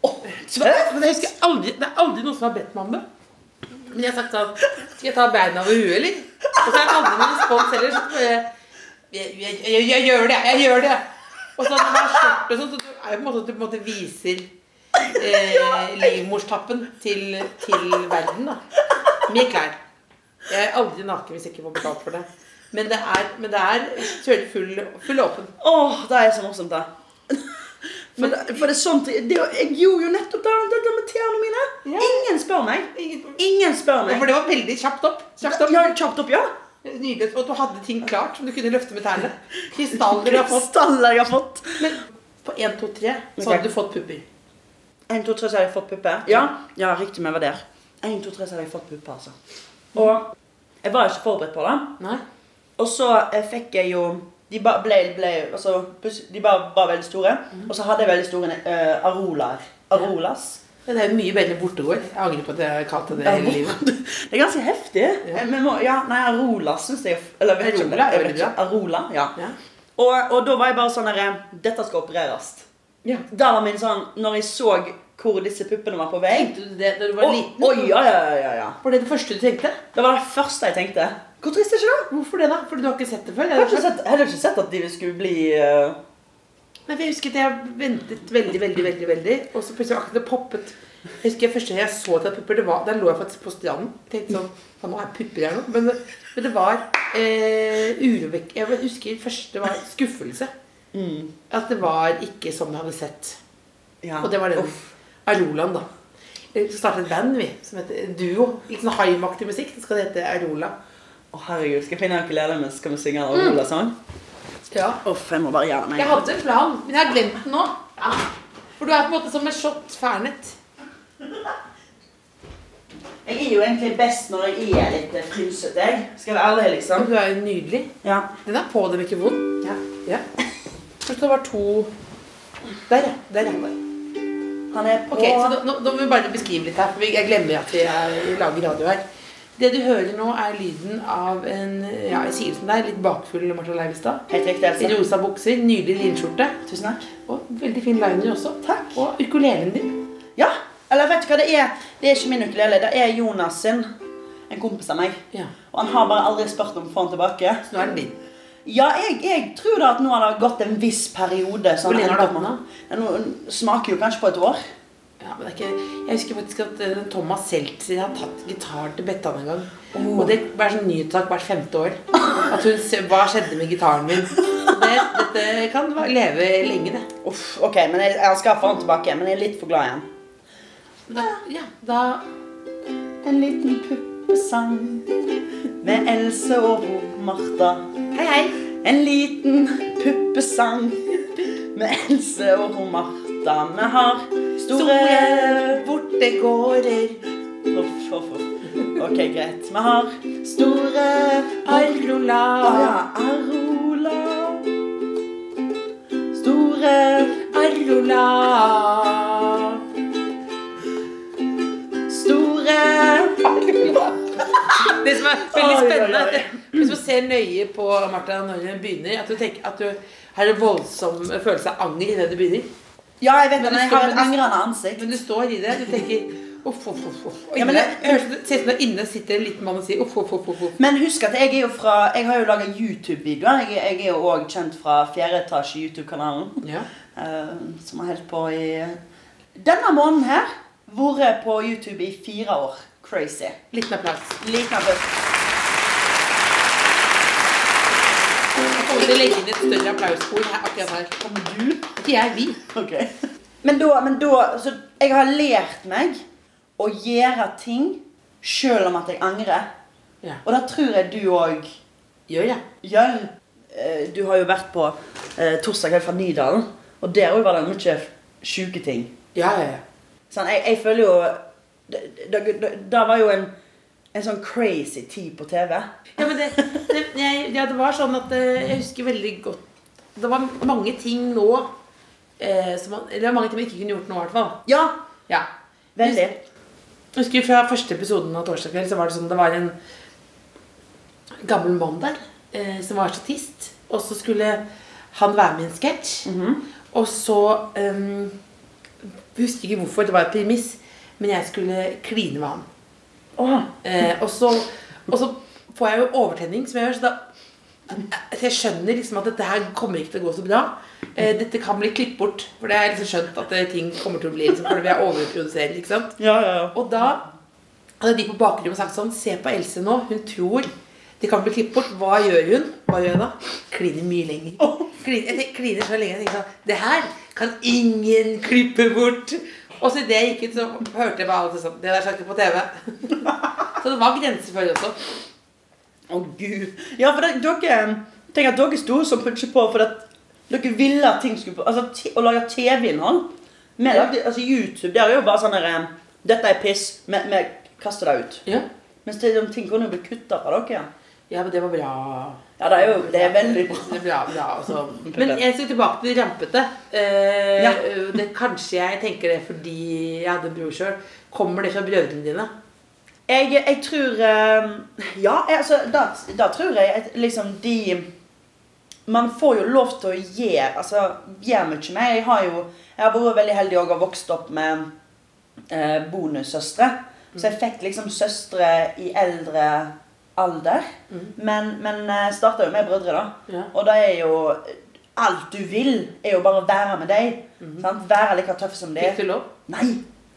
Oh, men jeg husker aldri, det er aldri noen som har bedt meg om det. Men jeg har sagt sånn Skal jeg ta beina over huet, eller? Og så er det aldri noen respons heller. Så jeg, jeg, jeg, jeg gjør det, jeg gjør det. Og så når man har skjørt det sånn, så er det på en måte at du på en måte viser eh, livmorstappen til, til verden, da. Med klær. Jeg er aldri naken hvis jeg ikke får betalt for det. Men det er, men det er full, full åpen. Åh, det er så morsomt, da. For, det, for det er sånt det, Jeg gjorde jo nettopp det, det med tærne mine. Ja. Ingen spør meg. Ingen spør Ja. For det var veldig kjapt opp. Kjapt opp. Ja, kjapt opp, ja. Nydelig. Og du hadde ting klart som du kunne løfte med tærne. Krystaller du har fått. Krystaller jeg har fått. Men på 1, 2, 3 så hadde du fått pupper. 1, 2, 3, så har jeg fått puppe. Ja, ja riktig, vi var der. 1, 2, 3, så har jeg fått puppe, altså. Og jeg var ikke forberedt på det. Nei. Og så eh, fikk jeg jo De bare ble, ble altså, De bare var veldig store. Og så hadde jeg veldig store uh, arolaer. Arolas. Ja, det er jo mye bedre bortegård. Jeg angrer på at jeg kalte det hele livet. Det er ganske heftig. Ja. Men må, ja, nei, Arola syns jeg Eller vet ikke om det. Arola er veldig bra. Arola, ja. Ja. Og, og da var jeg bare sånn der Dette skal opereres. Ja. Da var min sånn Når jeg så hvor disse puppene var på vei Tenkte du det da du var og, liten? Oi, ja, ja, ja, ja. Var det det første du tenkte? Det var det første jeg tenkte. Hvor trist er ikke det? Hvorfor det, da? Fordi du har ikke sett det før? Jeg hadde ikke sett, jeg hadde ikke sett at de skulle bli uh... Nei, Jeg husker at jeg ventet veldig, veldig, veldig, veldig og så plutselig akkurat det poppet. Jeg husker første gang jeg så var pupper, det var, der lå jeg faktisk på stranden. Tenkte sånn, faen, nå er pupper her nå. Men, men det var eh, urovekk... Jeg husker første var skuffelse. Mm, At det var ikke som jeg hadde sett. ja. Og det var den. Arolan, da. Vi startet et band, vi, som heter Duo. Litt sånn haimaktig musikk. Det skal hete Arola. Å, herregud. Skal jeg finne en ukulele så skal vi synge en Arola-sang? Ja. Uff, jeg må bare gjøre meg Jeg hadde en plan, men jeg har glemt den nå. Ja. For du er på en måte som en shot fernet. Jeg er jo egentlig best når jeg er litt frynsete. Skal jeg være ærlig, liksom. Du er jo nydelig. Ja. Den er på, er ikke vond. ja. Ja. Først det var to Der, ja. Der, er Han er på okay, så da, nå, da må vi bare beskrive litt her, for jeg glemmer at vi er, lager radio her. Det du hører nå, er lyden av en ja, jeg sier det som det er, litt bakfull Martha Leivestad. I rosa bukser, nydelig linskjorte. Tusen takk. Og veldig fin liner også. Takk. Og ukulelen din. Ja, eller vet du hva det er? Det er ikke min ukulele, det er Jonas sin. En kompis av meg. Ja. Og han har bare aldri spurt om å få den tilbake. Så nå er den din. Ja, jeg, jeg tror da at nå har det gått en viss periode. så Hvor lenge har med- Ja, Nå smaker jo kanskje på et år. Ja, men det er ikke, jeg husker faktisk at eh, Thomas Seltzer har tatt gitar til Bettan en gang. Oh. Og det er sånn nyhetssak hvert femte år. At hun ser, Hva skjedde med gitaren min? Det, dette kan leve lenge, det. Uff, ok, men jeg, jeg skal få den tilbake, men jeg er litt for glad i den. Da, ja, da en liten puppesang med Else og Martha. Hei, hei. En liten puppesang med Else og Martha. Vi har store bortegårder. Uff, uff, uff. Ok, greit. Vi har store Arrola. Å ja, Arola. Store Arrola. Det som er veldig Oi, oi, spennende, oi. er hvis du ser nøye på Martha når hun begynner, at du tenker at du har en voldsom følelse av anger idet du begynner. Ja, jeg vet det, men jeg har et angrende ansikt. Men du står i det. Du tenker uff, uff, uff. Ja, men det- ser ut som inne sitter en liten mann og sier uff, uff. uff, uff. Men husk at jeg er jo fra Jeg har jo laga YouTube-videoer. Jeg, jeg er jo òg kjent fra Fjerde etasje YouTube-kanalen. Ja. Uh, som har holdt på i denne måneden her. Vært på YouTube i fire år. Crazy. Liten applaus. Liten applaus. Til å legge inn et større applausbord her, akkurat her. Kommer du? Ikke jeg, vi. Okay. Men da, men da Så jeg har lært meg å gjøre ting sjøl om at jeg angrer. Ja. Og det tror jeg du òg Gjør det gjør. Eh, Du har jo vært på eh, torsdag her fra Nydalen, og der òg var det mye sjuke ting. Ja, ja, ja. Sånn, jeg, jeg føler jo Det, det, det, det var jo en, en sånn crazy tid på TV. Ja, men det, det, jeg, ja, det var sånn at eh, Jeg husker veldig godt Det var mange ting nå eh, som man, var mange ting man ikke kunne gjort nå, i hvert fall. Ja, Ja. veldig. Jeg husker fra første episoden av Torsdag kveld, så var det sånn Det var en gammel mann der eh, som var statist. Og så skulle han være med i en sketsj. Og så um, Husker ikke hvorfor, det var et premiss, men jeg skulle kline med han. Oh. Eh, og, så, og så får jeg jo overtenning, som jeg gjør. Så da jeg skjønner liksom at dette her kommer ikke til å gå så bra. Eh, dette kan bli klippet bort. For det er liksom skjønt at eh, ting kommer til å bli liksom, fordi vi er overproduserer. ikke sant? ja, ja, ja. Og da hadde de på bakrommet sagt sånn Se på Else nå. Hun tror det kan bli klippet bort. Hva gjør hun? Hva gjør hun da? Kliner mye lenger. Kliner, jeg kliner så lenge. Jeg tenker sånn Det her kan ingen klippe bort. Og så idet jeg gikk ut, så hørte jeg bare alt det sånn Det der skal ikke på TV. Så det var grenser for det også. Å, gud. Ja, for det, dere tenker at dere sto som ikke på for at dere ville at ting skulle på Altså, å lage TV-innhold Vi lagde- Altså, YouTube, det er jo bare sånn der eh, Dette er piss. Vi kaster det ut. Ja. Mens det, de ting kunne jo bli kutta fra dere. ja, men det var bra. Ja, det er jo Det er veldig bra. Det bra, bra altså. Men jeg skal tilbake til rampete. Eh, Ja. det, kanskje jeg tenker det fordi jeg hadde en bror sjøl. Kommer det fra brødrene dine? Jeg, jeg tror eh, Ja, jeg, altså, da, da tror jeg at liksom de Man får jo lov til å gjøre altså, gjøre mye mer. Jeg har jo jeg har vært veldig heldig og har vokst opp med eh, bonussøstre. Så jeg fikk liksom søstre i eldre alder. Men, men jeg starta jo med brødre, da. Ja. Og det er jo Alt du vil, er jo bare å være med dem. sant? Være like tøff som de Fikk du lov? Nei!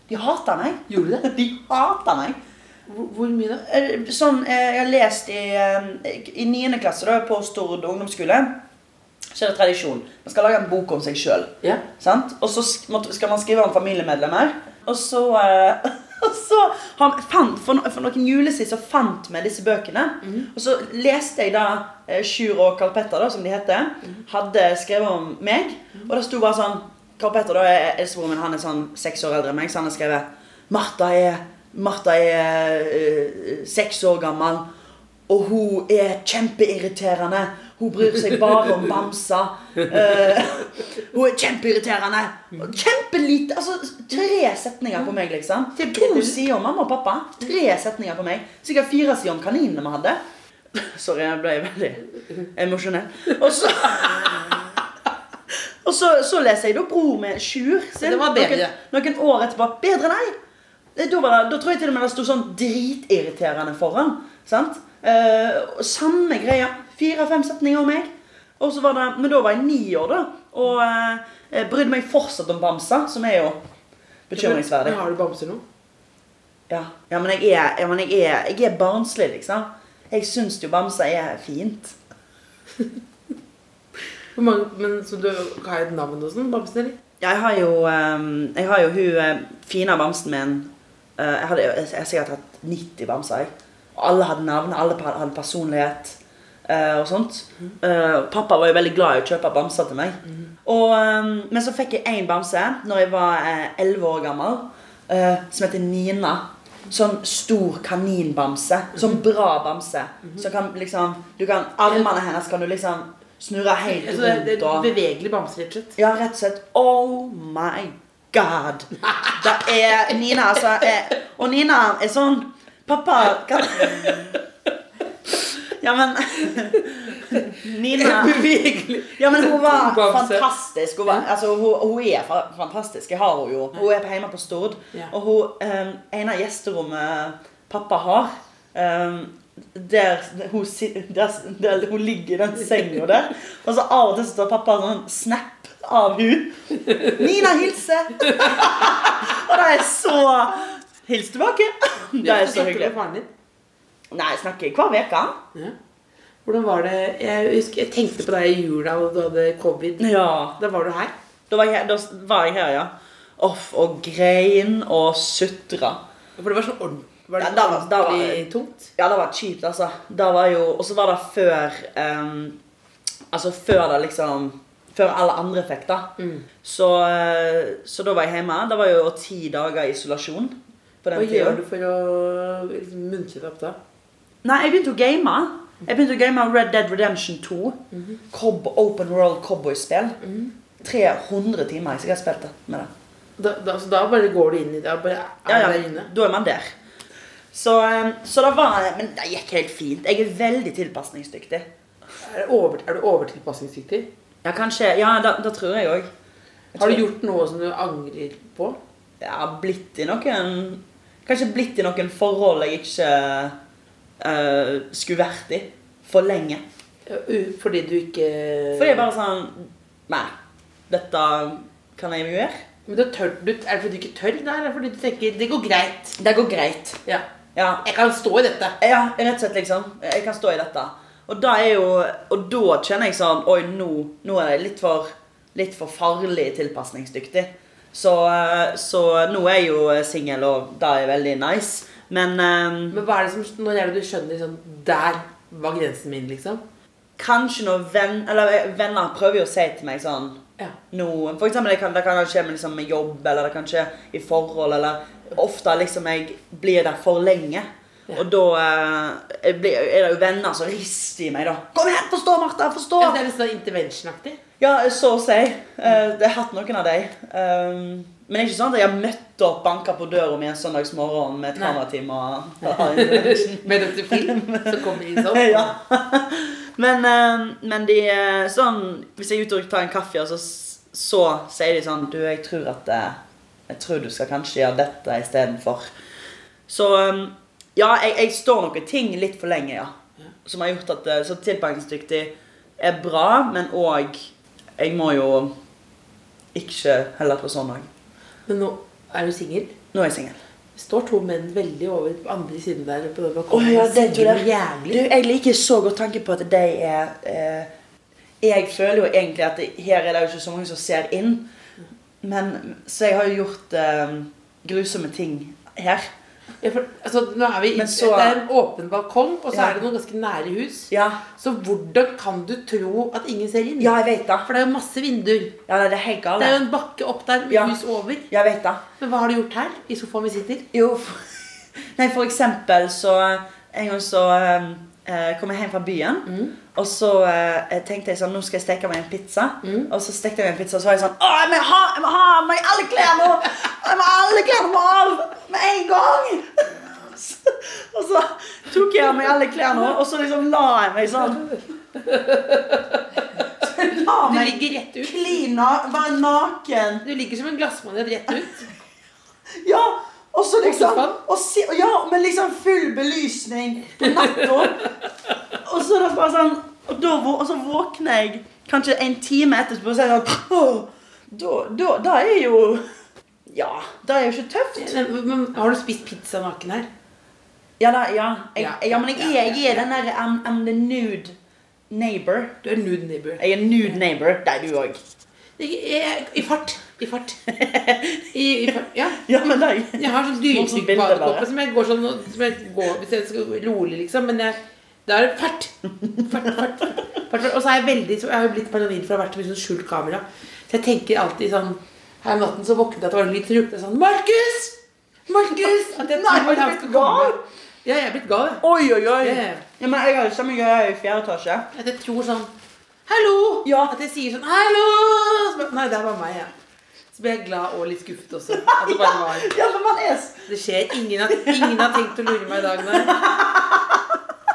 De hater meg. Gjorde det? De hater meg. Hvor, hvor mye da? Eh, Sånn, eh, jeg har lest i, eh, i 9. klasse da, på Stord ungdomsskole. Så er det tradisjon. Man skal lage en bok om seg sjøl. Ja. Og så skal man skrive om familiemedlemmer. Og så, eh, og så han fant, for, for noen juler siden så fant vi disse bøkene. Og så leste jeg da eh, Sjur og Karl Petter, da, som de heter, hadde skrevet om meg. Og det sto bare sånn Karl Petter da er eldstebroren min, han er sånn seks år eldre enn meg, så han har skrevet Martha er, Martha er eh, seks år gammel, og hun er kjempeirriterende. Hun bryr seg bare om bamser. Uh, hun er kjempeirriterende. Kjempelite Altså, tre setninger på meg, liksom. Til To sider om mamma og pappa. Tre setninger på meg. Sikkert fire sider om kaninene vi hadde. Sorry, jeg ble veldig emosjonell. Og så Og så, så leser jeg da Bror med Sjur. sin, Det var bedre. Noen, noen år etterpå. Bedre, nei! Eh, Da, var det, da tror jeg til og med det sto sånn dritirriterende foran. Sant? Uh, samme greia. Fire-fem setninger om meg. Og så var det, Men da var jeg ni år, da. Og eh, brydde meg fortsatt om bamser, som er jo bekymringsverdig. Men har du bamser nå? Ja, ja men, jeg er, jeg, men jeg, er, jeg er barnslig, liksom. Jeg syns jo bamser er fint. Hvor mange, men Så du har et navn og sånn? Bamsen, eller? Jeg har jo, eh, jeg har jo hun fina fine bamsen min Eh, jeg har sikkert hatt 90 bamser. jeg. Og alle hadde navn, alle hadde personlighet eh, og sånt. Eh, pappa var jo veldig glad i å kjøpe bamser til meg. Og, eh, men så fikk jeg én bamse når jeg var elleve 11 år gammel, eh, som heter Nina. Sånn stor kaninbamse. Sånn bra bamse. Så kan liksom du kan, Armene hennes kan du liksom snurre helt Altså, det, det er bevegelig bamse, rett og slett. Ja, rett og slett. Oh my god. Det er Nina, altså. Er, og Nina er sånn Pappa kan Ja, men Nina Ja, men hun var fantastisk. Hun, var, altså, hun, hun er fa fantastisk. Jeg har henne jo. Hun er hjemme på Stord. Og hun, um, en av gjesterommet pappa har um, der hun, der, der hun ligger i den senga der. Og så av og til så tar pappa sånn snap av hun. Nina hilser! og det er så Hils tilbake. Det er så hyggelig. Nei, jeg snakker hver uke. Ja. Hvordan var det Jeg husker, jeg tenkte på deg i jula da du hadde covid. Ja. Da var du her. Da var jeg, da var jeg her, ja. Off, og grein og sutra. For det var så ordentlig, var det Ja, da var- da var- tungt. Ja, det var kjipt, altså. Da var jo, og så var det før um, Altså før det liksom Før alle andre fikk det. Så, eh, så da var jeg hjemme. Det var jo ti dager isolasjon. Hva gjør du for å liksom, muntre deg opp da? Nei, jeg begynte å game. Jeg begynte å game Red Dead Redemption 2. Cob Open World Cowboy-spill. 300 timer jeg sikkert spilt med det. Da, da, så da bare går du inn i det? Bare er Ja, ja, inne? da er man der. Så, eh, så det var Men det gikk helt fint. Jeg er veldig tilpasningsdyktig. Er, du, over, er du overtilpasningsdyktig? Ja, kanskje. Ja, det tror jeg òg. Har du gjort noe som du angrer på? Ja, blitt i noen Kanskje blitt i noen forhold jeg ikke eh, skulle vært i for lenge. Fordi du ikke Fordi jeg bare sånn Nei, dette kan jeg gjøre. Men du tør, du, Er det fordi du ikke tør? Nei, eller fordi du tenker det går greit? Det går greit. Ja. Ja, Jeg kan stå i dette. ja rett og slett, liksom. Jeg kan stå i dette. Og da jo Og da kjenner jeg sånn Oi, nå, nå er jeg litt for, litt for farlig tilpasningsdyktig. Så, eh, så nå er jeg jo singel, og det er veldig nice. Men um, Men hva er det som, når er det du skjønner liksom, Der var grensen min, liksom? Kanskje når venn, eller eh, venner prøver jo å si til meg sånn Ja. noe, For eksempel, det kan, det kan skje med, liksom, med jobb, eller det kan skje i forhold, eller ofte liksom jeg blir der for lenge. Ja. Og da eh, er det jo venner som rister i meg, da. Kom igjen, forstå, Martha! Forstå! Ja, det er litt sånn intervention-aktig. Ja, så å si. Eh, det har hatt noen av dem. Um, men det er ikke sånn at jeg har møtt opp, banka på døra mi en søndagsmorgen med et intervention. Med Dr. Film, så kommer de sånn. ja. Men, eh, men de eh, sånn Hvis jeg er ute og tar en kaffe, så, så sier de sånn Du, jeg tror at eh, Jeg tror du skal kanskje gjøre dette istedenfor. Så ja, jeg, jeg står noen ting litt for lenge, ja. Som har gjort at Så tilpasningsdyktig er bra, men òg Jeg må jo ikke heller på sånn òg. Men nå er du singel. Nå er jeg singel. Det står to menn veldig over på andre siden der. På den Å balkongen. ja, det jævlig. Du, jeg liker så godt tanken på at de er eh, Jeg føler jo egentlig at det, her er det jo ikke så mange som ser inn. Men, så jeg har jo gjort eh, grusomme ting her. Ja, for, altså, nå er vi, så- Det er en åpen balkong, og så Ja. er det noen ganske nære hus. Ja, Så hvordan kan du tro at ingen ser inn? ja jeg vet da. For det er jo masse vinduer. Ja, det er helt Det er jo en bakke opp der med Ja. hus over. Jeg vet da. Men hva har du gjort her? I sofaen vi sitter? Jo, for, nei, for eksempel så En gang så eh, kom jeg hjem fra byen, og så eh, tenkte jeg sånn Nå skal jeg steke meg en pizza. Og så stekte jeg meg en pizza, og så var jeg sånn Å, jeg må ha, jeg må ha meg alle klærne! Jeg må ha alle klærne må av med en gang! Og så tok jeg av meg alle klærne, og så liksom la jeg meg sånn. Så la Du meg ligger rett ut. klina, være naken. Du ligger som en glassmanet rett ut. Ja, og så liksom sofaen? og si, Ja, med liksom full belysning på natta. og så er det bare sånn Og, da, vå- og så våkner jeg kanskje en time etterpå og sier sånn «Åh, Da, da, da er jo Ja, da er jo ikke tøft. Men, men, har du spist pizza naken her? Ja, da, ja. Jeg, Ja. ja, men jeg er, jeg er den der I'm, I'm the nude neighbor. Du er nude neighbor. Jeg er nude neighbor. Det er du òg. Jeg, jeg, I fart. I fart. I, i fart. Ja. Ja, men da, Jeg har sånn Noen som jeg går sånn som jeg går, Hvis jeg skal rolig, liksom. Men jeg, det er fart. Fart, fart, fart, fart. Og så er jeg veldig så Jeg har jo blitt paranoid for å ha vært med sånn skjult kamera. Så jeg tenker alltid sånn Her om natten så våknet jeg at det var en lyd, så ropte jeg sånn Markus! Markus! At jeg tror han skal komme. Ja, jeg er blitt gal. Oi, oi, oi. Yeah. ja. Men jeg har jo samme greia i fjerde etasje. At jeg tror sånn Hallo! Ja. At jeg sier sånn Hallo! Så, nei, det var meg, ja. Så ble jeg glad og litt skuffet også. At det bare var Ja, for man er Det skjer. Ingen har, ingen har tenkt å lure meg i dag. Nei.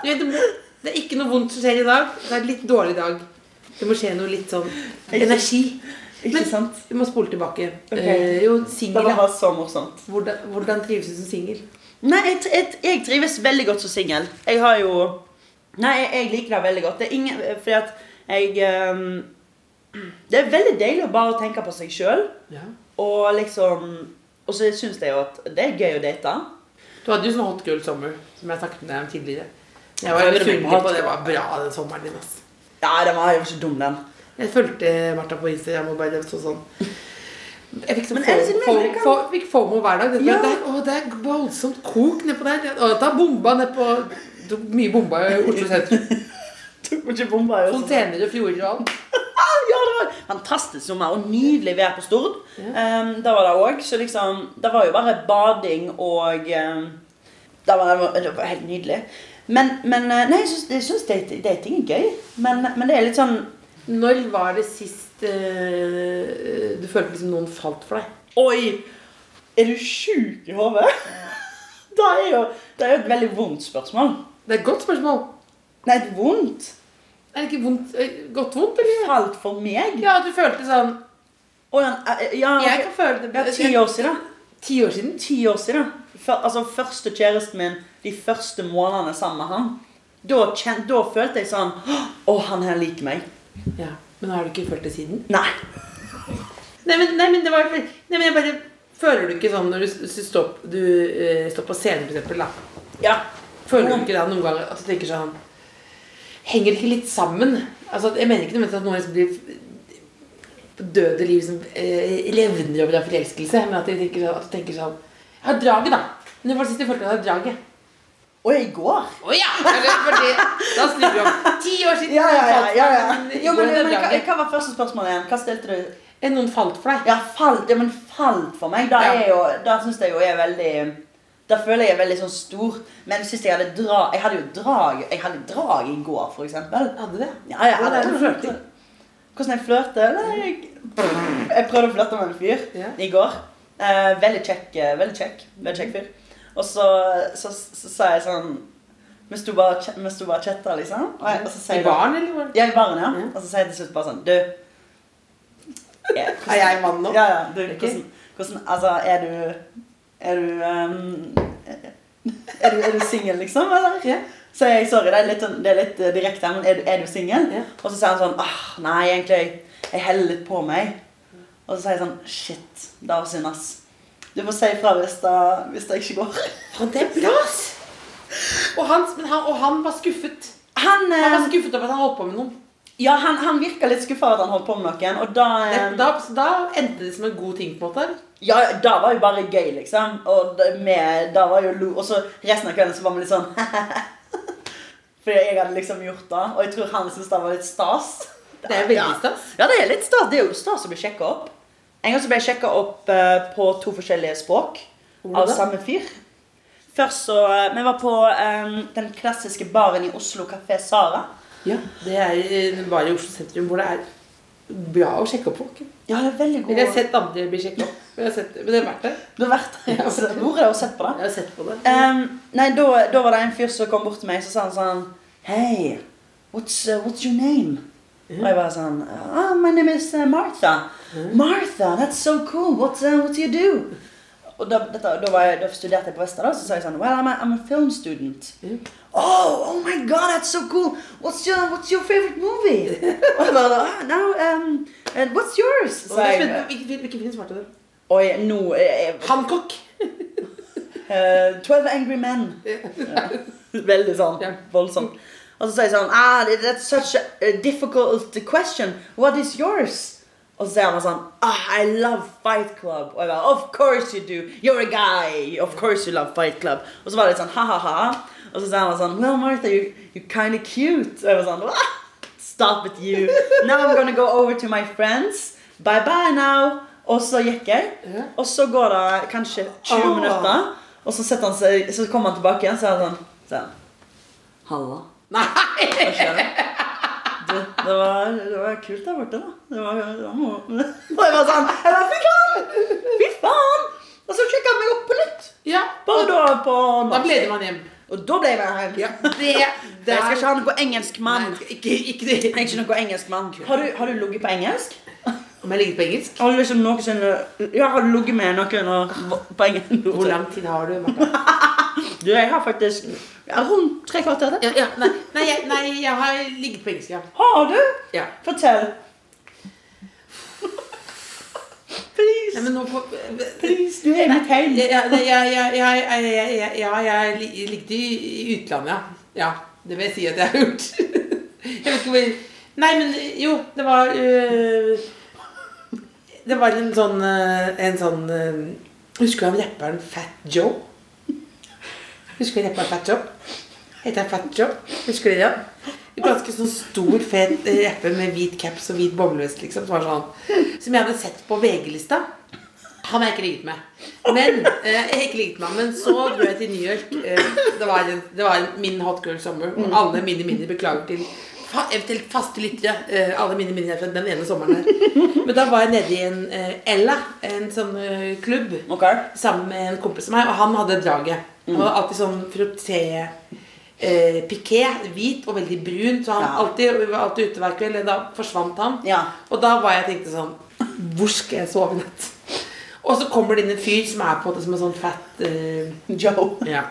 Det, er ikke noe vondt som skjer i dag. Det er en litt dårlig dag. Det må skje noe litt sånn energi. Ikke Men sant? vi må spole tilbake. Okay. Eh, jo, Det singel, var ja. bare så morsomt. Hvordan, hvordan trives du som singel? Nei, jeg, jeg, jeg trives veldig godt som singel. Jeg har jo Nei, jeg, jeg liker det veldig godt. Det er ingen Fordi at jeg um, Det er veldig deilig å bare tenke på seg sjøl. Ja. Og liksom Og så syns jeg jo at det er gøy å date. Du hadde jo sånn hot girl summer, som jeg snakket med deg om tidligere. Jeg var misunnelig på det. var bra den sommeren din. ass. Ja, den var jo ikke dum, den. Jeg fulgte Martha på Instagram og bare så sånn Jeg fikk sånn form, fikk FOMO hver dag. Det, Ja. det, er- å, det er voldsomt kok nedpå der. Og det er bomba nedpå Mye bomba i Oslo sentrum. Fontener og fjorder og alt. Ja, det var fantastisk sommer og nydelig vær på Stord. Um, det var det òg. Så liksom Det var jo bare bading og um, det, var, det var helt nydelig. Men, men uh, Nei, jeg syns, dating er gøy. Men, men det er litt sånn Når var det sist eh, du følte liksom noen falt for deg? Oi! Er du sjuk i hodet? Det er jo det er jo et veldig vondt spørsmål. Det er et godt spørsmål. Nei, et vondt? Er det ikke vondt, eh, godt vondt, eller? Falt for meg? Ja, at du følte sånn Å, ja, eh, ja, Jeg kan føle det ja, ti år siden. Ti år siden? Ti år siden. For, altså, første kjæresten min, de første månedene sammen med han. Da, kjent, da følte jeg sånn Å, han her liker meg. Ja. Men har du ikke følt det siden? Nei. Nei, men, nei, men det var Nei, men jeg bare Føler du ikke sånn når du, står, du uh, står på scenen, f.eks.? Ja. Føler du ikke da noen ganger at du tenker sånn Henger det ikke litt sammen? Altså, jeg mener ikke nødvendigvis at noen blir på døde liv som eh, levner over av forelskelse, men at, tenker, sånn- at du tenker sånn Jeg har draget, da. Var det sist du følte at jeg har draget? Og i går. Å ja! Eller da snur vi om. Ti år siden. Ja, ja, ja. ja, ja. Jo, men, men, hva, hva var første spørsmål igjen? Hva stilte du? Er noen falt for deg? Ja, falt. Ja, men falt for meg. Da, Ja. jo, da syns jeg jo er veldig Da føler jeg er veldig sånn stor. Men sist jeg hadde dra Jeg hadde jo drag Jeg hadde drag i går, for eksempel. Hadde det? Ja, jeg Hvordan er hadde det? Hvordan jeg flørte? Jeg, jeg prøvde å flørte med en fyr Ja. i går. Eh, veldig kjekk, eh, veldig kjekk, veldig kjekk fyr. Og så, så, så, sa jeg sånn Vi sto bare vi bare og chatta, liksom. Og, jeg, og så sier I baren, eller? Ja, i baren, ja. Mm. Og så sier jeg til slutt bare sånn Du er, Er jeg mann nå? Ja, ja. Du, hvordan, hvordan Altså, er du Er du um, Er du, er du singel, liksom? Eller? Ja. Så jeg, sorry, det er litt, sånn- det er litt eh, direkte, men er du, er du singel? Ja. Og så sier han sånn ah, Nei, egentlig, jeg, jeg heller litt på meg. Og så sier jeg sånn Shit, det var synd, ass. Du må si ifra hvis, det- hvis det ikke går. Faen, det er bra! Og han, men han, og han var skuffet. Han, Han var eh, skuffet over at han holdt på med noen. ja, han, han virka litt skuffa over at han holdt på med noen, og da Det, eh, da, da endte det som en god ting, på en måte. Ja, det var jo bare gøy, liksom. Og med, da var jo lo Og så resten av kvelden så var vi litt sånn Fordi jeg hadde liksom gjort det. Og jeg tror han syntes det var litt stas. Det er veldig stas. Ja, det er litt stas. Det er jo stas å bli sjekka opp. En gang så ble jeg sjekka opp eh, på to forskjellige språk av samme fyr. Først så eh, Vi var på um, den klassiske baren i Oslo, Kafé Sara. Ja, Det er bare i Oslo sentrum hvor det er bra å sjekke opp folk. Ja, det er veldig god Men jeg har sett andre bli sjekket opp. Men, sett, men det er verdt det. Du har vært der. Ja. Så Hvor det å sett på det? Jeg har sett på det. Um, nei, da, da var det en fyr som kom bort til meg Så sa han sånn Hei, what's, uh, what's your name? Og jeg var sånn oh, My name is Martha. Martha Martha, that's so cool What, uh, what do you do? Og da, dette, da, var jeg, da studerte jeg på Vester da Så sa jeg sånn Well, I'm a, I'm a film student Mm. Oh, oh my god, that's so cool What's your, what's your favorite movie? Og jeg bare ah, no, um, and What's yours? Er jeg. Hvilken film- svarte du? Oi, nå eh, Hancock! Uh, 12 Angry Men. Ja. Veldig sånn voldsomt. Og så sier jeg sånn ah, That's such a, difficult question. What is yours? Og så sier han sånn ah, I love Fight Club. Og jeg bare Of course you do. You're a guy. Of course you love Fight Club. Og så var det litt sånn ha-ha-ha. Og så sier han sånn Well, Martha, you, you're kind of cute. Og jeg var sånn ah, Stop it, you. Now I'm gonna go over to my friends. Bye bye now. Og så gikk jeg. Og så går det kanskje 20 oh. minutter. Og så, setter han seg, så kommer han tilbake igjen, så er han sånn så Halla. Nei! Hva skjer? Du, det, var, det var kult der borte, da. Det var, det var jeg var sånn jeg var, Fy faen! Fy faen! Og så sjekka han meg opp på nytt. Ja, Bare da på da gleder man hjem. Og da ble jeg hjem. Ja, det, det Jeg skal ikke ha noe engelsk mann. Nei, ikke, ikke det. Jeg er ikke noe engelsk mann. Har du, har du ligget på engelsk? Om jeg ligger på engelsk? Har du liksom noensinne Ja, har du ligget med noen på engelsk? Hvor lang tid har du, Martha? Du, jeg har faktisk rundt tre kvarter. Ja, ja, nei, nei, jeg, nei, jeg har ligget på engelsk. Ja. Har du? Ja. Fortell. Please. Nei, men nå får Please, du er mitt hell. Ja, jeg ligget i utlandet, ja. Det vil jeg si at jeg har gjort. Jeg vet ikke hvor Nei, men jo, det var øh, Det var en sånn, en sånn øh, Husker du han rapperen Fat Joe? Husker du rapperen Fat Job? Heter han Fat Job? Husker du det? En ganske sånn stor, fet reppe med hvit caps og hvit boblevest, liksom. Som, var sånn, som jeg hadde sett på VG-lista. Han har jeg ikke ligget med. Men eh, jeg ikke ligget med men så dro jeg til New York. Eh, det, var en, det var min hot girl summer. Og alle mine minner beklager til fa eventuelt faste lyttere. Eh, alle mine minner fra den ene sommeren her. Men da var jeg nede i en eh, Ella, en sånn eh, klubb, okay. sammen med en kompis av meg, og han hadde draget. Han hadde alltid sånn frotté eh, hvit og veldig brun. Så han Ja. alltid, alltid ute hver kveld. Da forsvant han. Ja. Og da var jeg tenkte sånn Hvor skal jeg sove i natt? Og så kommer det inn en fyr som er på det som en sånn fat eh, Joe. ja,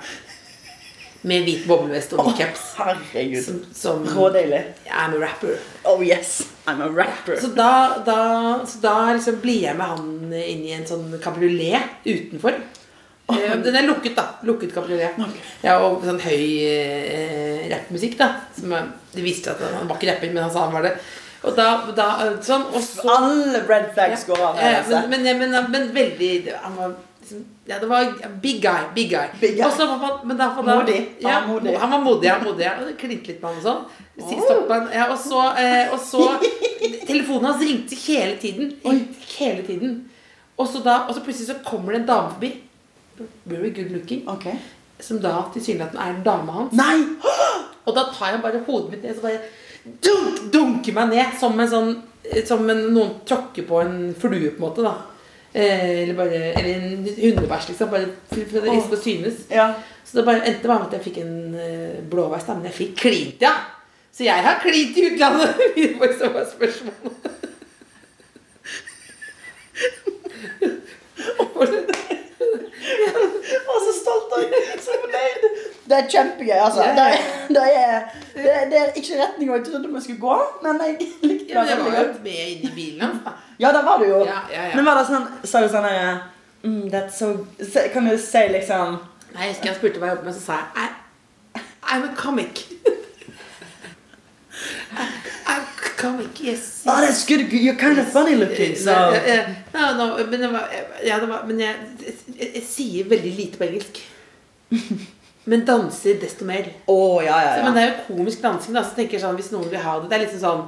Med hvit boblevest og hvit caps. Herregud. Som, som Rådeilig. I'm a rapper. Oh yes, I'm a rapper. Så da, da, så da liksom blir jeg med han inn i en sånn kabriolet utenfor. Eh, Den er lukket, da. Lukket kabriolet. Ja, og sånn høy eh, rappmusikk, da. Som det viste seg at han var ikke rapper, men han sa han var det. Og da, da sånn, og så Alle red flags går av. Eh, men, men, men, men, men veldig Han var liksom ja, det var big guy. Big guy. Big guy. Var han- men da, da, Modig. Ja, Han var modig. Han var modig. Ja, modig ja. Klinte litt med han og sånn. Si- Ja, og så, eh, og så Telefonen hans ringte hele tiden. Hele tiden. Og så, da, og så plutselig så kommer det en dame forbi. Very good looking. Okay. Som da tilsynelatende er dama hans. Nei! Og da tar jeg bare hodet mitt ned og bare dunk, dunker meg ned som en sånn Som en, noen tråkker på en flue, på en måte. da eh, Eller bare Eller en hundebæsj, liksom. Bare for det ikke skal synes. Ja. Så det bare endte bare med at jeg fikk en uh, blåveis. Men jeg fikk klint, ja. Så jeg har klint i utlandet. Det var spørsmålet. Å, så fornøyd. Det er kjempegøy, altså. Det, det, er, det, er, det er ikke retninga jeg trodde vi skulle gå, men jeg likte det. Ja, det jeg var jo med inn i bilen. Ja, der var du jo. Ja, ja. Men var det sånn Sa du sånn herre mm, That's so Kan du si liksom Nei, jeg husker han spurte hva jeg jobbet med, så sa jeg I, I'm a comic. I'm a comic, yes. Oh, that's good. You're kind of funny looking. So. Ja, ja, ja, no, men det var, ja, det var Men jeg, jeg, jeg sier veldig lite på engelsk. Men danser desto mer. Oh, ja, ja, Så, men det er jo komisk dansing. da Så tenker jeg sånn Hvis noen vil ha det Det er liksom sånn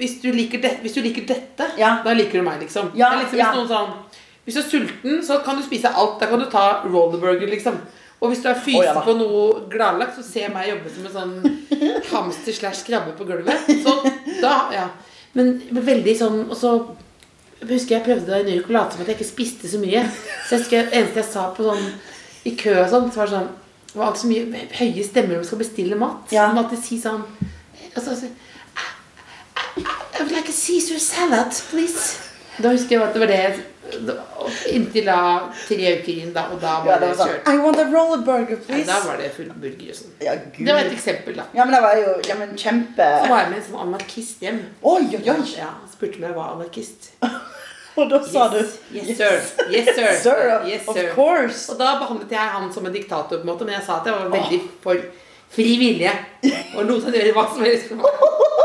Hvis du liker, det, hvis du liker dette, Ja. da liker du meg, liksom. Ja, det er liksom ja. hvis, noen sånn, hvis du er sulten, så kan du spise alt. Da kan du ta rollerburger, liksom. Og hvis du er fysen oh, ja på noe gladlagt, så ser jeg meg jobbe som en sånn hamster slash krabbe på gulvet. Så da, ja. Men, men veldig sånn Og så husker jeg prøvde i New York å late som at jeg ikke spiste så mye. Så jeg husker eneste jeg sa på sånn i kø og sånn, så var det sånn Det var alltid så mye høye stemmer når man skal bestille mat. Ja. Man må alltid si sånn altså, altså, I, would like a Caesar salad, please. Da husker jeg at det var det Inntil da tre uker inn, da, og da var det det var sånn kjørt. I want a roller burger, Ja, da var det full burger og sånn. Ja, gud. Det var et eksempel, da. Ja, men det var jo ja, men kjempe Så var jeg med en sånn anarkist hjem. Oi, oi, oi. Ja, spurte om jeg var anarkist. Og da sa du Yes, yes, sir. Yes, sir. Sir, Yes, of course. Og da behandlet jeg han som en diktator, på en måte, men jeg sa at jeg var veldig for fri vilje. Og lot han gjøre hva som helst.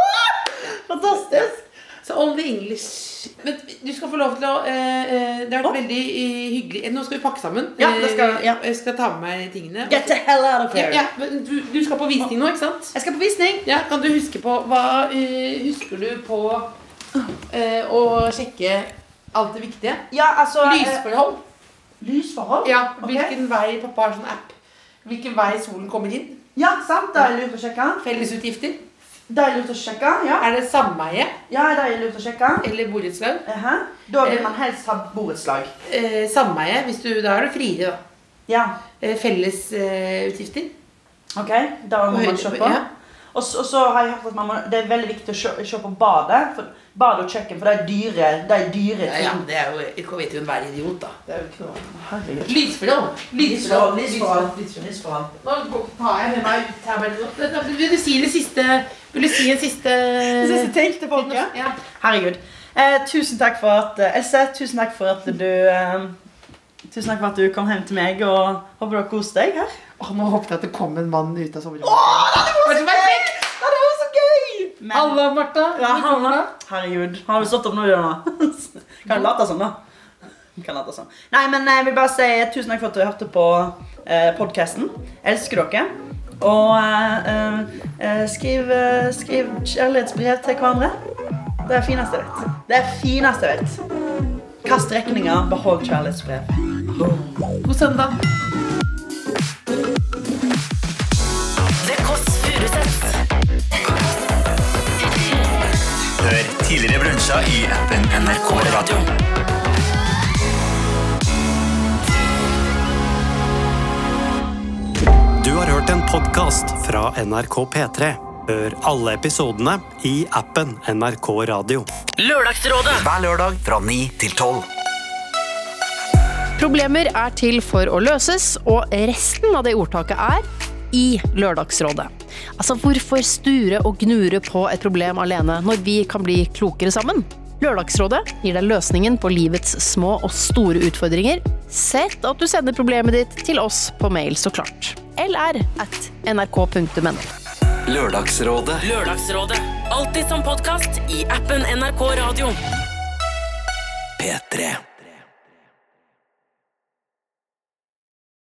Fantastisk. Så only English Men du skal få lov til å eh, eh, Det har vært oh. veldig eh, hyggelig. Nå skal vi pakke sammen. Ja, skal- Eh, ja. Jeg skal ta med meg tingene. Get the hell out of here. ja, men du, du skal på visning nå, ikke sant? Jeg skal på visning. Ja, Kan du huske på Hva uh, husker du på uh, å sjekke alt det viktige? Ja, altså eh, Lysforhold. Lysforhold? Ja, Hvilken Hvilken vei Pappa har sånn app. Hvilken vei solen kommer inn. Ja, sant. Det er lurt å sjekke. Fellesutgifter. Da er lurt å sjekke, ja. Er det sameie Ja, da er lurt å sjekke. eller borettslag? Aha. Da vil man helst ha borettslag. Eh, sameie, da er du friere, da. Ja, Eh, Fellesutgifter. ok. Da må man se på. Ja. Og så, har jeg hørt at man må, det er veldig viktig å se på badet. For, bad og kjøkken, for det er dyre, det er dyre Ja, ja, det er jo Jeg vet jo enhver idiot, da. Det er jo ikke noe Herregud. Nå tar jeg med meg her. Vil du si det siste Vil du si en siste Siste ting til folket? Ja. Herregud. Eh, tusen takk for at eh, Else, tusen takk for at du eh, Tusen takk for at du kom hjem til meg, og håper du har kost deg her. Åh, nå håpet jeg at det kom en mann ut av soverommet. det var så perfekt! Ja, det var så gøy! Men, Halla, Martha. ja, du? Herregud. Har du stått opp nå, Jørgen? Kan late sånn, da? Kan late sånn. Nei, men eh, jeg vil bare si tusen takk for at du hørte på eh, podkasten. Elsker dere. Og eh, eh, skriv, eh, skriv kjærlighetsbrev til hverandre. Det er det fineste jeg vet. Det er det fineste jeg vet. Kast regninger, behold kjærlighetsbrev. God søndag. Brunsjer i appen NRK Radio. Du har hørt en podkast fra NRK P3. Hør alle episodene i appen NRK Radio. Lørdagsrådet. Hver lørdag fra 9 til 12. Problemer er til for å løses, og resten av det ordtaket er i Lørdagsrådet. Altså, hvorfor sture og gnure på et problem alene når vi kan bli klokere sammen? Lørdagsrådet gir deg løsningen på livets små og store utfordringer. Sett at du sender problemet ditt til oss på mail, så klart. lr at nrk.no. Lørdagsrådet. Lørdagsrådet. Alltid som podkast i appen NRK Radio. P3.